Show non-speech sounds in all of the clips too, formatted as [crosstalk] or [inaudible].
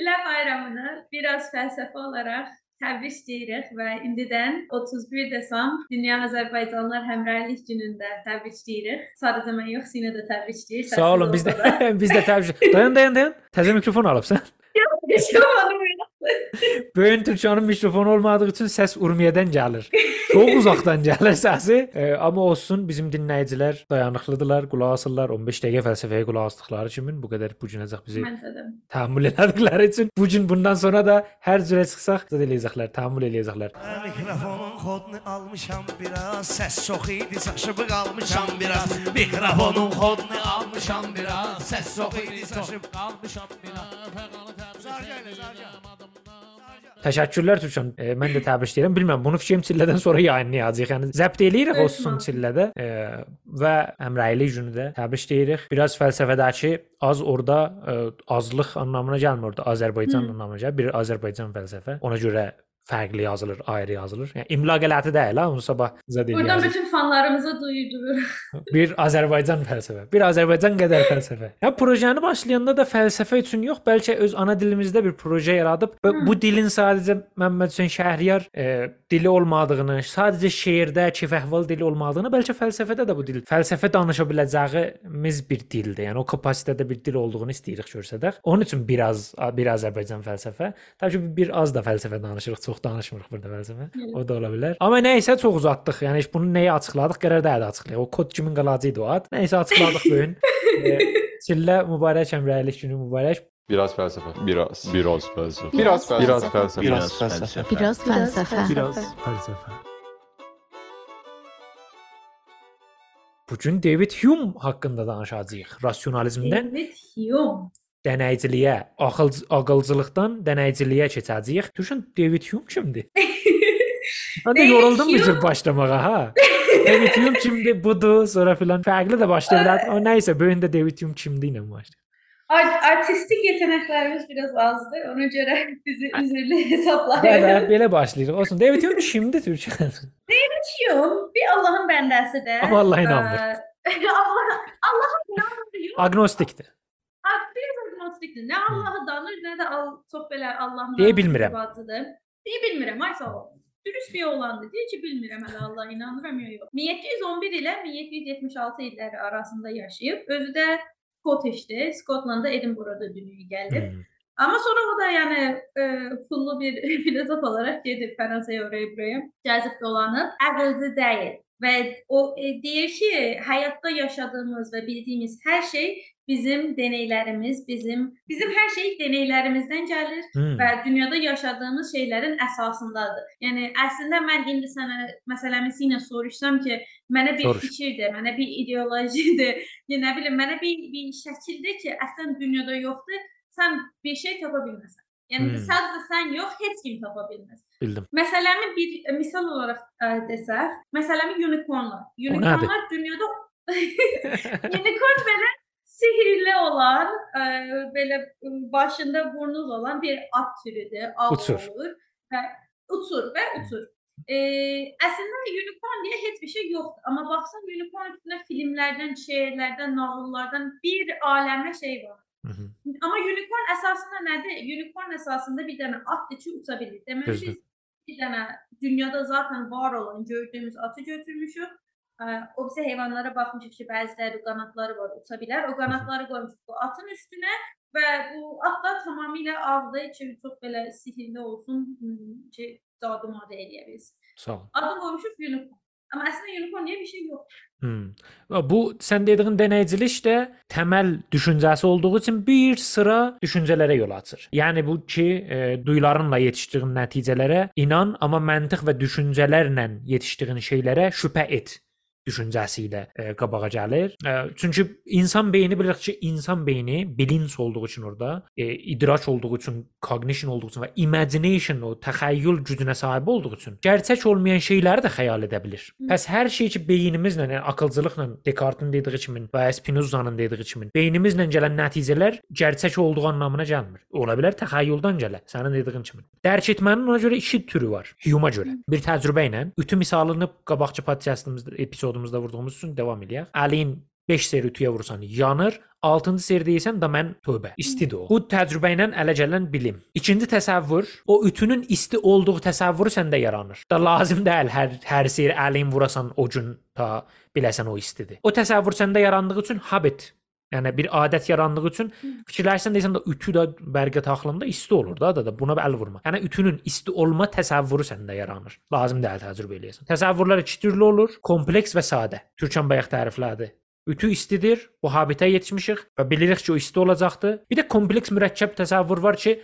Dillər Bayramını biraz fəlsəfi olaraq təbrik deyirik və indidən 31 Desam Dünya Azərbaycanlılar Həmrəylik günündə təbrik deyirik. Sadəcə mən yox, Sinə də təbrik deyir. Sağ olun. Biz də [laughs] biz də təbrik. Dayan, dayan, dayan. Təzə mikrofon alıbsan. Böyün Türkçanın mikrofonu olmadığı üçün səs Urmiyadan gəlir. Çox uzaqdan gəlir səsi. E, amma olsun, bizim dinləyicilər dayanıqlıdılar, qulaq asırlar. 15 dəqiqə fəlsəfəyə qulaq asdıqları kimi bu qədər bu günəcək bizi təhammül etdikləri üçün bu gün bundan sonra da hər cürə çıxsaq zədə eləyəcəklər, təhammül eləyəcəklər. Mikrofonun kodunu almışam biraz Səs çox idi çaşıb qalmışam biraz Mikrofonun kodunu almışam biraz Səs çox idi çaşıb qalmışam biraz Təşəkkürlər Türkan. E, mən də təbrik edirəm. Bilmirəm, bunu fikrim çillədən sonra yayınlayacağıq. Yəni zəbt eləyirik olsun mantıqlı. çillədə e, və Əmrəyli günü də təbrik edirik. Biraz fəlsəfədəki az orada e, azlıq anlamına gəlmir orada Azərbaycan Hı. anlamına gəlir. Bir Azərbaycan fəlsəfə. Ona görə fərqli yazılır, ayrı yazılır. Yəni imla qələti deyil ha, onu sabah zədə Buradan eləyəcək. bütün fanlarımıza duyururuq. [laughs] Bir Azərbaycan fəlsəfə, bir Azərbaycan qədər fəlsəfə. Ya proyeni başlayanda da fəlsəfə üçün yox, bəlkə öz ana dilimizdə bir proje yaradıb və bu dilin sadəcə Məmməd Hüseyn Şəhriyar e, dili olmadığını, sadəcə şeirdə keyf-əhval dili olmadığını, bəlkə fəlsəfədə də bu dil, fəlsəfə danışa biləcəyimiz bir dildir. Yəni o kapasitədə bir dil olduğunu istəyirik görsədək. Onun üçün biraz bir Azərbaycan fəlsəfə. Təbii ki, bir az da fəlsəfə danışırıq, çox danışmırıq burada. Evet. O da ola bilər. Amma nəysə çox uzatdıq. Yəni heç bunu nəyə açıqladıq? Qərarda da açıqlayaq. O kod kimin qalacaqdı o ad? Nəysə açıqladıq bu gün. [laughs] E, Çillə mübarək Əmrəylik günü mübarək. Biraz felsefe. Biraz. Biraz felsefe. Biraz felsefe. Biraz felsefe. Biraz fəlsəfə Biraz fəlsəfə. Biraz. Fəlsəfə. Bu gün David Hume haqqında danışacağıq. Rasionalizmdən David Hume. Dənəyiciliyə, ağıl ağılcılıqdan dənəyiciliyə keçəcəyik. Düşün David Hume kimdir? Mən də David yoruldum bu cür başlamağa ha. David Hume kimdir? Budur, sonra filan fərqli də başlaya bilərdik. Amma nəysə, bu gün də David Hume kimdir ilə başlayaq. Art artistik yeteneklerimiz biraz azdı. Ona göre bizi üzürlü Belə hesaplayın. belə başlayırıq. Olsun. David Hume kimdir Türkiyə? Hume bir Allah'ın bendesidir. Amma Allah inanmır. Allah, Allah'a inanmıyor. Agnostikdir. Agnostikdir. Ne Allah'ı danır ne de al, böyle Allah'ın Deyə bilmirəm. Deyə bilmirəm. Ay sağ ol. Dürüst bir oğlandı. Deyir ki bilmirəm hələ Allah inanıram ya yox. 1711 ilə 1776 illəri arasında yaşayıb, özü də Scottish'dir. Skotlandda Edinburgh'da dünyaya gəlib. Hmm. Ama sonra o da yani e, pullu bir [laughs] filozof olarak gedib Fransaya oraya buraya cazip dolanıb. Ağılcı değil. Ve o e, deyir ki hayatta yaşadığımız ve bildiğimiz her şey bizim deneylerimiz, bizim bizim her şey deneylerimizden gəlir Hmm. və dünyada yaşadığımız şeylərin əsasındadır. Yəni əslində mən indi sənə məsələmi sinə soruşsam ki, mənə bir Soruş. fikirdir, mənə bir ideolojidir, [laughs] ya nə bilim, mənə bir bir şəkildir ki, əslən dünyada yoxdur, sən bir şey tapa bilməsən. Yəni Hmm. sadəcə sən yox, heç kim tapa bilməz. Bildim. Məsələmi bir misal olaraq ə, desək, məsələmi unicornlar. Unicornlar dünyada [laughs] unicorn belə sihirli olan, ə, belə ə, başında burnuz olan bir at türüdür. Av Uçur. olur və uçur və uçur. E, əslində unicorn deyə heç bir şey yoxdur. Amma baxsan unicorn üstünə filmlərdən, şeirlərdən, nağıllardan bir aləmə şey var. Hı -hı. Amma unicorn əsasında nədir? Unicorn əsasında bir dənə atdır ki, uça bilir. Deməli biz bir dənə dünyada zaten var olan gördüyümüz atı götürmüşük. O bizə heyvanlara baxmışıq ki, bəziləri qanadları var, uça bilər. O qanadları qoymuşuq bu atın üstünə və bu at da tamamilə ağdır ki, çox belə sihirli olsun hmm, ki, cadu-madı eləyə bilsin. Sağ ol. Adını qoymuşuq unicorn. Amma əslində unicorn deyə bir şey yox. Hmm. Bu sən dediyin dənəyicilik də təməl düşüncəsi olduğu üçün bir sıra düşüncələrə yol açır. Yəni bu ki, e, duyularınla yetişdiyin nəticələrə inan, amma məntiq və düşüncələrlə yetişdiyin şeylərə şübhə et düşüncəsi ilə e, qabağa gəlir. E, çünki insan beyni bilirik ki, insan beyni bilinç olduğu üçün orada, e, idrak olduğu üçün, cognition olduğu üçün və imagination o təxəyyül gücünə sahib olduğu üçün gerçək olmayan şeyləri də xəyal edə bilir. Bəs hər şey ki beynimizlə, yəni akılcılıqla Descartes-in dediyi kimi və Spinoza-nın dediyi kimi beynimizlə gələn nəticələr gerçək olduğu anlamına gəlmir. Ola bilər təxəyyüldən gələ, sənin dediyin kimi. Dərk etmənin ona görə iki türü var. Hume-a görə. Bir təcrübə ilə ütü misalını qabaqçı podkastımızda, epizodumuzda vurduğumuz üçün davam eləyək. Əliyin 5 seri ütüyə vursan yanır. 6-cı seri deyirsən da mən tövbə. İstidir o. Bu təcrübə ilə ələ gələn bilim. İkinci təsəvvür, o ütünün isti olduğu təsəvvürü səndə yaranır. Da lazım deyil hər hər seri əlin vurasan o gün ta biləsən o istidir. O təsəvvür səndə yarandığı üçün habit Yəni bir adət yarandığı üçün fikirləşsən desən də ütü də bərqə taxılanda isti olur da da, da buna əl vurma. Yəni ütünün isti olma təsəvvürü səndə yaranır. Lazım deyil təcrübə eləyəsən. Təsəvvürlər iki türlü olur: kompleks və sadə. Türkan bayaq təriflədi. Ütü istidir, bu habitə yetişmişik və bilirik ki, o isti olacaqdır. Bir də kompleks mürəkkəb təsəvvür var ki,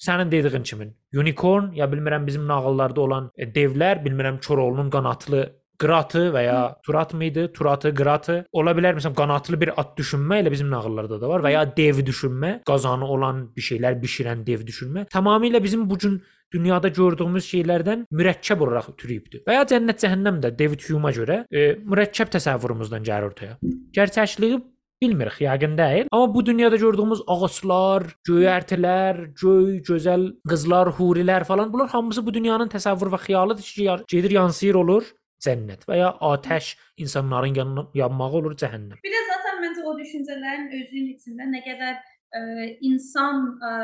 sənin dediyin kimi unicorn ya bilmirəm bizim nağıllarda olan e, devlər, bilmirəm Koroğlunun qanatlı qıratı və ya turat mı idi? Turatı, qıratı. Ola bilər məsələn qanatlı bir at düşünmə elə bizim nağıllarda da var və ya dev düşünmə, qazanı olan bir şeylər bişirən dev düşünmə. Tamamilə bizim bu gün dünyada gördüyümüz şeylərdən mürəkkəb olaraq türüyübdür. Və ya cənnət cəhənnəm də David Hume'a görə e, mürəkkəb təsəvvürümüzdən gəlir ortaya. Gerçəkliyi bilmirik, yəqin deyil. Amma bu dünyada gördüyümüz ağaclar, göyərtilər, göy, gözəl qızlar, hurilər falan bunlar hamısı bu dünyanın təsəvvür və xəyalıdır ki, gedir yansıyır olur cənnət və ya atəş insanların yanına yanmağı olur cəhənnəm. Bir də zaten məncə o düşüncələrin özünün içində nə qədər ə, insan ə,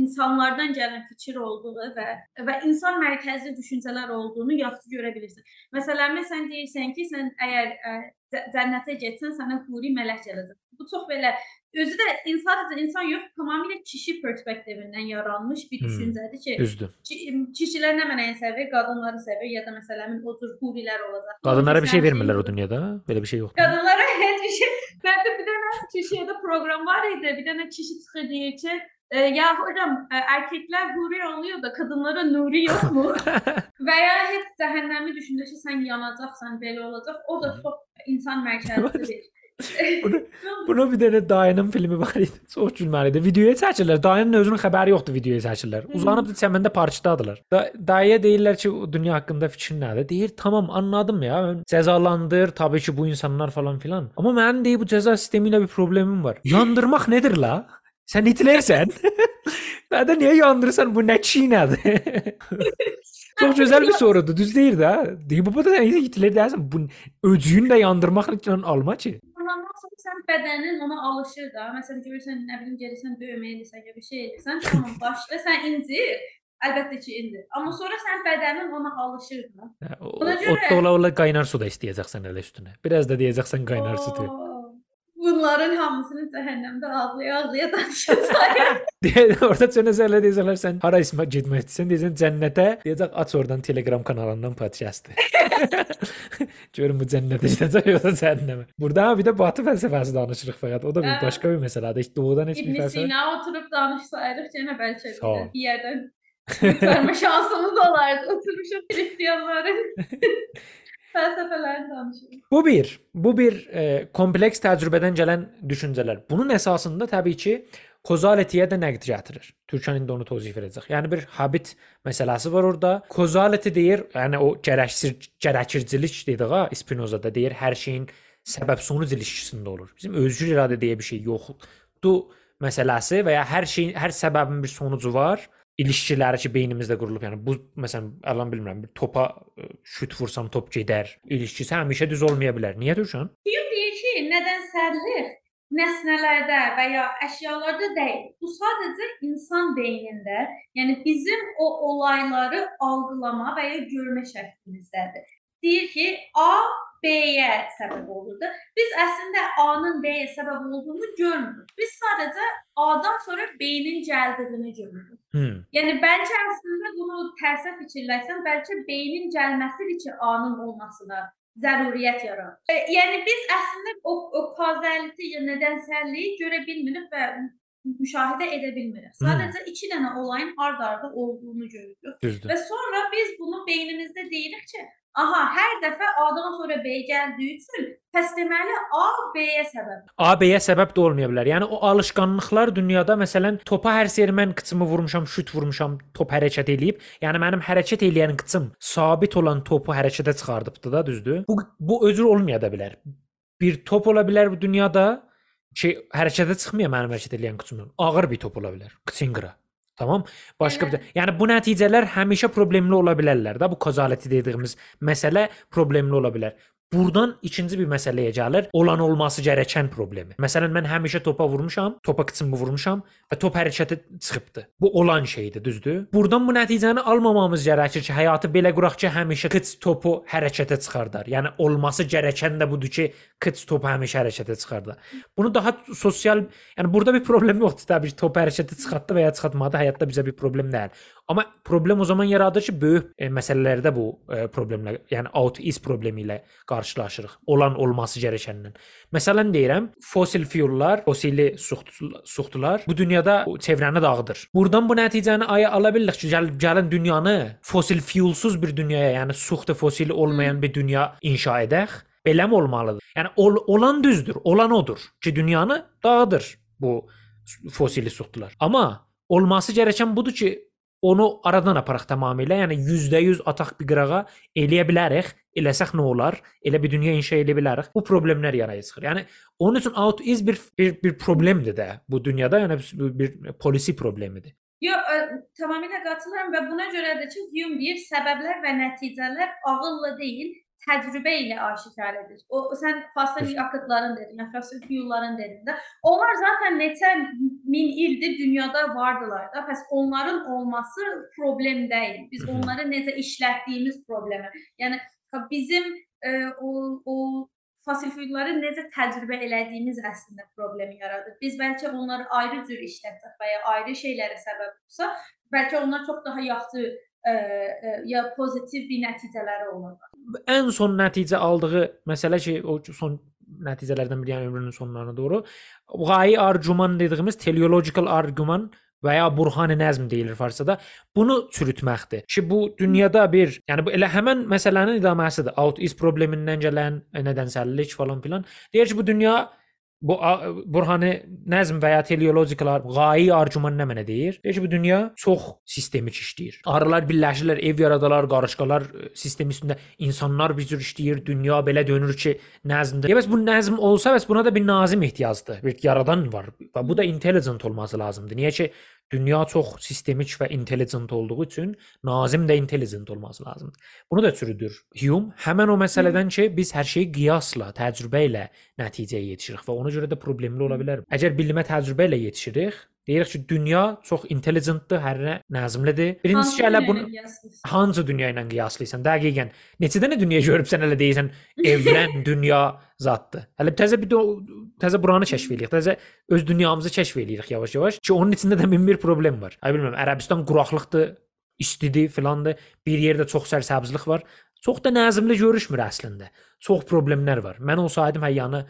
insanlardan gələn fikir olduğu və və insan mərkəzli düşüncələr olduğunu yaxşı görə bilirsən. Məsələn, sən deyirsən ki, sən əgər ə, cə- cənnətə getsən, sənə huri mələk gələcək. Bu çox belə özü də insan sadəcə insan yox, tamamilə kişi perspektivindən yaranmış bir Hmm. düşüncədir ki, Düzdür. ki- kişilər nə mənəyi sevir, qadınları sevir ya da məsələn o cür hurilər olacaq. Qadınlara bir şey Sən vermirlər o dünyada. Belə bir şey yoxdur. Qadınlara heç bir şey. Məndə bir dənə Türkiyədə proqram var idi. Bir dənə kişi çıxır deyir ki, e, ya hocam e, erkekler huri oluyor da kadınlara nuri yok mu? [laughs] Veya hep cəhənnəmi düşündür ki, sən yanacaqsan, belə olacaq. O da çox insan mərkəzlidir. [laughs] [laughs] Bunu- Buna bir dənə dayının filmi var idi. [laughs] Çox gülməlidir. Videoya çəkirlər. Dayının özünün xəbəri yoxdur videoya çəkirlər. Uzanıb da çəməndə parçdadılar. Da, dayıya deyirlər ki, dünya haqqında fikrin nədir? Deyir, tamam anladım ya. Mən cəzalandır, tabii ki bu insanlar falan filan. Amma mənim deyir bu cəza sistemi ilə bir problemim var. Yandırmaq nedir la? Sən Hitlersən. [laughs] Nədə niyə yandırırsan? Bu nə çiynədir? Çox gözəl bir sorudur. Düz deyir də. Deyir bu da Hitler deyirsən. Bu öcüyünü də yandırmaqla alma ki. Sonra sən bədənin ona alışır da. Məsələn görürsən, nə bilim gəlirsən döyməyə ya bir şey edirsən, tamam başla sən incir. Əlbəttə ki indir. Amma sonra sən bədənin ona alışır da. Ona görə- o da ola ola qaynar su da istəyəcəksən elə üstünə. Biraz da deyəcəksən qaynar su Bunların hamısını cəhənnəmdə ağlaya-ağlaya danışacağıq. Orada çönə sərlə deyəcəklər sən hara ismə getmək istəyirsən deyəcəksən cənnətə. Deyəcək aç oradan Telegram kanalından podkastı. Görün [laughs] bu cənnətə gedəcək yoxsa cəhənnəmə. Burada bir də batı fəlsəfəsi danışırıq fəqət. O da bir başqa bir məsələdir. Heç doğudan heç bir İbn fəlsəfə. Sina oturub danışsaydıq yenə bəlkə bir, bir yerdən qurtarma [laughs] şansımız olardı. Oturmuşuq xristianların [laughs] fəlsəfələrini danışırıq. Bu bir, bu bir e, kompleks təcrübədən gələn düşüncələr. Bunun əsasında təbii ki, kozalitiyə də nəqd gətirir. Türkan indi onu tozif edəcək. Yəni bir habit məsələsi var orada. Kozality deyir, yəni o gərəksiz gərəkircilik dedik ha, Spinoza-da deyir, hər şeyin səbəb-sonuc ilişkisində olur. Bizim özgür iradə deyə bir şey yoxdur məsələsi və ya hər şeyin hər səbəbin bir sonucu var. İlişkiləri ki beynimizdə qurulub, yəni bu məsələn, əlan bilmirəm, bir topa ə, şut vursam top gedər. İlişkisi həmişə düz olmaya bilər. Niyə Türkan? Hume deyir ki, nədənsəllik nəsnələrdə və ya əşyalarda deyil. Bu sadəcə insan beynində, yəni bizim o olayları algılama və ya görmə şəklimizdədir. Deyir ki, A B-yə səbəb olurdu. Biz əslində A-nın B-yə səbəb olduğunu görmürük. Biz sadəcə A-dan sonra B-nin gəldiyini görürük. Hmm. Yəni bəlkə əslində bunu tərsə fikirləsən, bəlkə beynin gəlməsidir ki, A-nın olmasına zəruriyyət yaradır. E, yəni biz əslində o, o kauzaliti ya nədənsəlliyi görə bilmirik və müşahidə edə bilmirik. Hmm. Sadəcə iki dənə olayın ard-arda olduğunu görürük. Düzdür. Və sonra biz bunu beynimizdə deyirik ki, aha, hər dəfə A-dan sonra B gəldiyi üçün pəs deməli A B-yə səbəb. AB-yə səbəb də olmaya bilər. Yəni o alışqanlıqlar dünyada məsələn topa hər seri mən qıçımı vurmuşam, şut vurmuşam, top hərəkət eləyib. Yəni mənim hərəkət eləyən qıçım sabit olan topu hərəkətə çıxardıbdı da, düzdür? Bu bu özür olmaya da bilər. Bir top ola bilər bu dünyada ki, hərəkətə çıxmaya mənim hərəkət eləyən qıçımdan. Ağır bir top ola bilər. Qıra. Tamam? Başqa bir də. Yəni bu nəticələr həmişə problemli ola bilərlər də. Bu kozaliti dediyimiz məsələ problemli ola bilər. Buradan ikinci bir məsələyə gəlir. Olan olması gərəkən problemi. Məsələn, mən həmişə topa vurmuşam, topa qıçımı vurmuşam və top hərəkətə çıxıbdı. Bu olan şeydir, düzdür? Buradan bu nəticəni almamamız gərəkir ki, həyatı belə quraq ki, həmişə qıç topu hərəkətə çıxardar. Yəni olması gərəkən də budur ki, qıç topu həmişə hərəkətə çıxardar. Bunu daha sosial, yəni burada bir problem yoxdur təbii ki, top hərəkətə çıxartdı və ya çıxartmadı, həyatda bizə bir problem deyil. Amma problem o zaman yaradır ki, böyük e, məsələlərdə bu e, problemlə, yəni out is problemi ilə qarşılaşırıq. Olan olması gərəkəndən. Məsələn deyirəm, fosil fuellar, fosili suxtu- suxtular bu dünyada çevrəni dağıdır. Buradan bu nəticəni aya ala bildik ki, gəl, gəlin dünyanı fosil fuelsuz bir dünyaya, yəni suxtu fosili olmayan bir dünya inşa edək. Beləmi olmalıdır? Yəni ol, olan düzdür, olan odur ki, dünyanı dağıdır bu fosili suxtular. Amma olması gərəkən budur ki, onu aradan aparaq tamamilə, yəni %100 ataq bir qırağa eləyə bilərik. Eləsək nə olar? Elə bir dünya inşa edə bilərik. Bu problemlər yaraya çıxır. Yəni onun üçün out is bir bir, bir problemdir də bu dünyada, yəni bir, bir policy problemidir. Yox, tamamilə qatılıram və buna görədir ki, Hume deyir, səbəblər və nəticələr ağılla deyil, təcrübə ilə aşkar edir. O sən fosil yakıtların dedin, ya fosil fuelların dedin də. Onlar zaten neçə min ildir dünyada vardılar da. Pəs onların olması problem deyil. Biz onları necə işlətdiyimiz problemi. Yəni bizim ə, o o fosil fuelları necə təcrübə elədiyimiz əslində problemi yaradır. Biz bəlkə onları ayrı cür işlətsək və ya ayrı şeylərə səbəb olsa, bəlkə onlar çox daha yaxşı ə, ə, ya pozitiv bir nəticələri olar. Ən son nəticə aldığı məsələ ki, o son nəticələrdən biri yəni ömrünün sonlarına doğru g'ayi argüman dediyimiz teleological argüman və ya burhan-ı nəzm deyilir farsçada. Bunu çürütməkdir. Ki bu dünyada bir, yəni bu elə həmin məsələnin idaməsidir. Out is problemindən gələn e, nədənsəllik falan filan. Deyir ki, bu dünya bu burhanı nəzm və ya teleological g'ayi argüman nə mənə deyir? Deyir ki, bu dünya çox sistemik işləyir. Arılar birləşirlər, ev yaradarlar, qarışqalar e, sistemi üstündə insanlar bir cür işləyir, dünya belə dönür ki, nəzmdir. Bəs bu nəzm olsa, bəs buna da bir nazim ehtiyacdır. Bir yaradan var və bu da intelligent olması lazımdır. Niyə ki, dünya çox sistemik və intelligent olduğu üçün nazim də intelligent olması lazımdır. Bunu da çürüdür Hume. Həmin o məsələdən ki, biz hər şeyi qiyasla, təcrübə ilə nəticəyə yetişirik və ona görə də problemli ola bilər. Əgər bilimə təcrübə ilə yetişirik, deyirik ki, dünya çox intelligentdir, hər nə nəzmlidir. Birincisi ki, hələ bunu hansı dünya ilə qiyaslayırsan? Dəqiqən. Neçə dənə dünya görübsən hələ deyirsən, evren [laughs] dünya zaddır. Hələ təzə bir təzə buranı kəşf eləyirik. Təzə öz dünyamızı kəşf eləyirik yavaş-yavaş ki, onun içində də min bir problem var. Ay bilmirəm, Ərəbistan quraqlıqdır, istidir filandır. Bir yerdə çox sərsəbzlik var. Çox da nəzmli görüşmür əslində. Çox problemlər var. Mən olsaydım həyyanı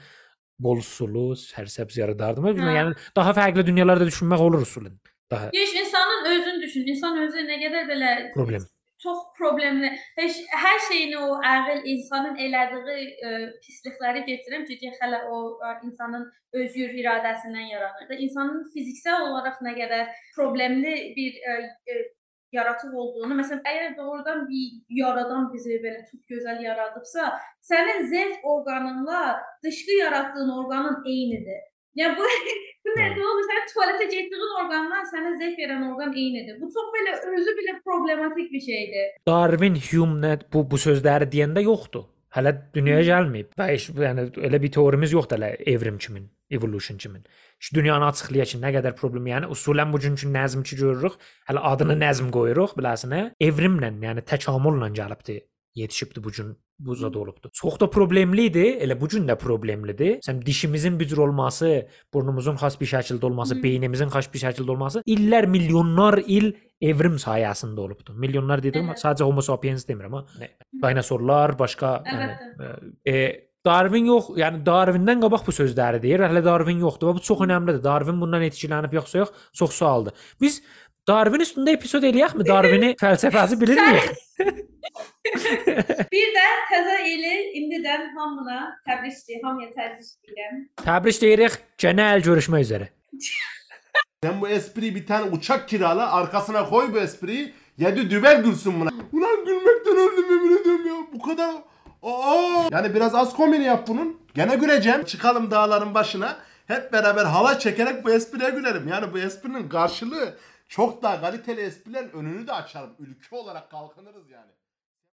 bol sulu, sərsəbz yaradardım. Hə. Yəni daha fərqli dünyalarda düşünmək olur usulən. Daha Yox, insanın özünü düşün. İnsan özü nə qədər belə problem. çox problemli. Heç hər şeyini o ağıl insanın elədiyi ə, pislikləri gətirəm ki, hələ o ə, insanın öz hür iradəsindən yaranır. Da insanın fiziksel olaraq nə qədər problemli bir ə, ə, yaratıq olduğunu, məsələn, əgər doğrudan bir yaradan bizi belə çox gözəl yaradıbsa, sənin zevk orqanınla dışqı yaratdığın orqanın eynidir. Yəni bu [laughs] nədir olur? Sən tualetə getdiyin orqandan sənə zevk verən orqan eynidir. Bu çox belə özü belə problematik bir şeydir. Darwin, Hume nə bu bu sözləri deyəndə yoxdur. Hələ dünyaya gəlməyib. Və heç yəni elə bir teorimiz yoxdur hələ evrim kimin, evolution kimin. Şu dünyanı açıqlayaq ki, nə qədər problem, yəni usulən bugünkü nəzmçi görürük. Hələ adını nəzm qoyuruq, biləsinə. Evrimlə, yəni təkamülla gəlibdi. Yetişibdi bu gün bu zad olubdu. Çox da problemli idi, elə bu gün də problemlidir. Sən dişimizin bir cür olması, burnumuzun xas bir şəkildə olması, Hı. beynimizin xas bir şəkildə olması illər, milyonlar il evrim sayəsində olubdu. Milyonlar dedim, Evet. sadəcə Homo sapiens demirəm ha. Dinosorlar, başqa yəni Əlbəttə. e, Darwin yox, yəni Darwindən qabaq bu sözləri deyir. Hələ Darwin yoxdur və bu çox əhəmilidir. Darwin bundan etkilənib yoxsa yox, çox sualdır. Biz Darwin üstündə epizod eləyəkmi? Darwini [laughs] fəlsəfəsi bilirmi? [laughs] Bir də təzə ili indidən hamına təbrikdir, hamıya təbrik edirəm. Təbrik deyirik. Genel görüşmək üzrə. [laughs] Sen bu espriyi bir tane uçak kirala arkasına koy bu espriyi. Yedi dübel gülsün buna. Ulan gülmekten öldüm yemin ediyorum ya. Bu kadar... Aa! Yani biraz az komedi yap bunun. Gene güleceğim. Çıkalım dağların başına. Hep beraber hava çekerek bu espriye gülerim. Yani bu esprinin karşılığı çok daha kaliteli esprilerin önünü de açarım. Ülke olarak kalkınırız yani.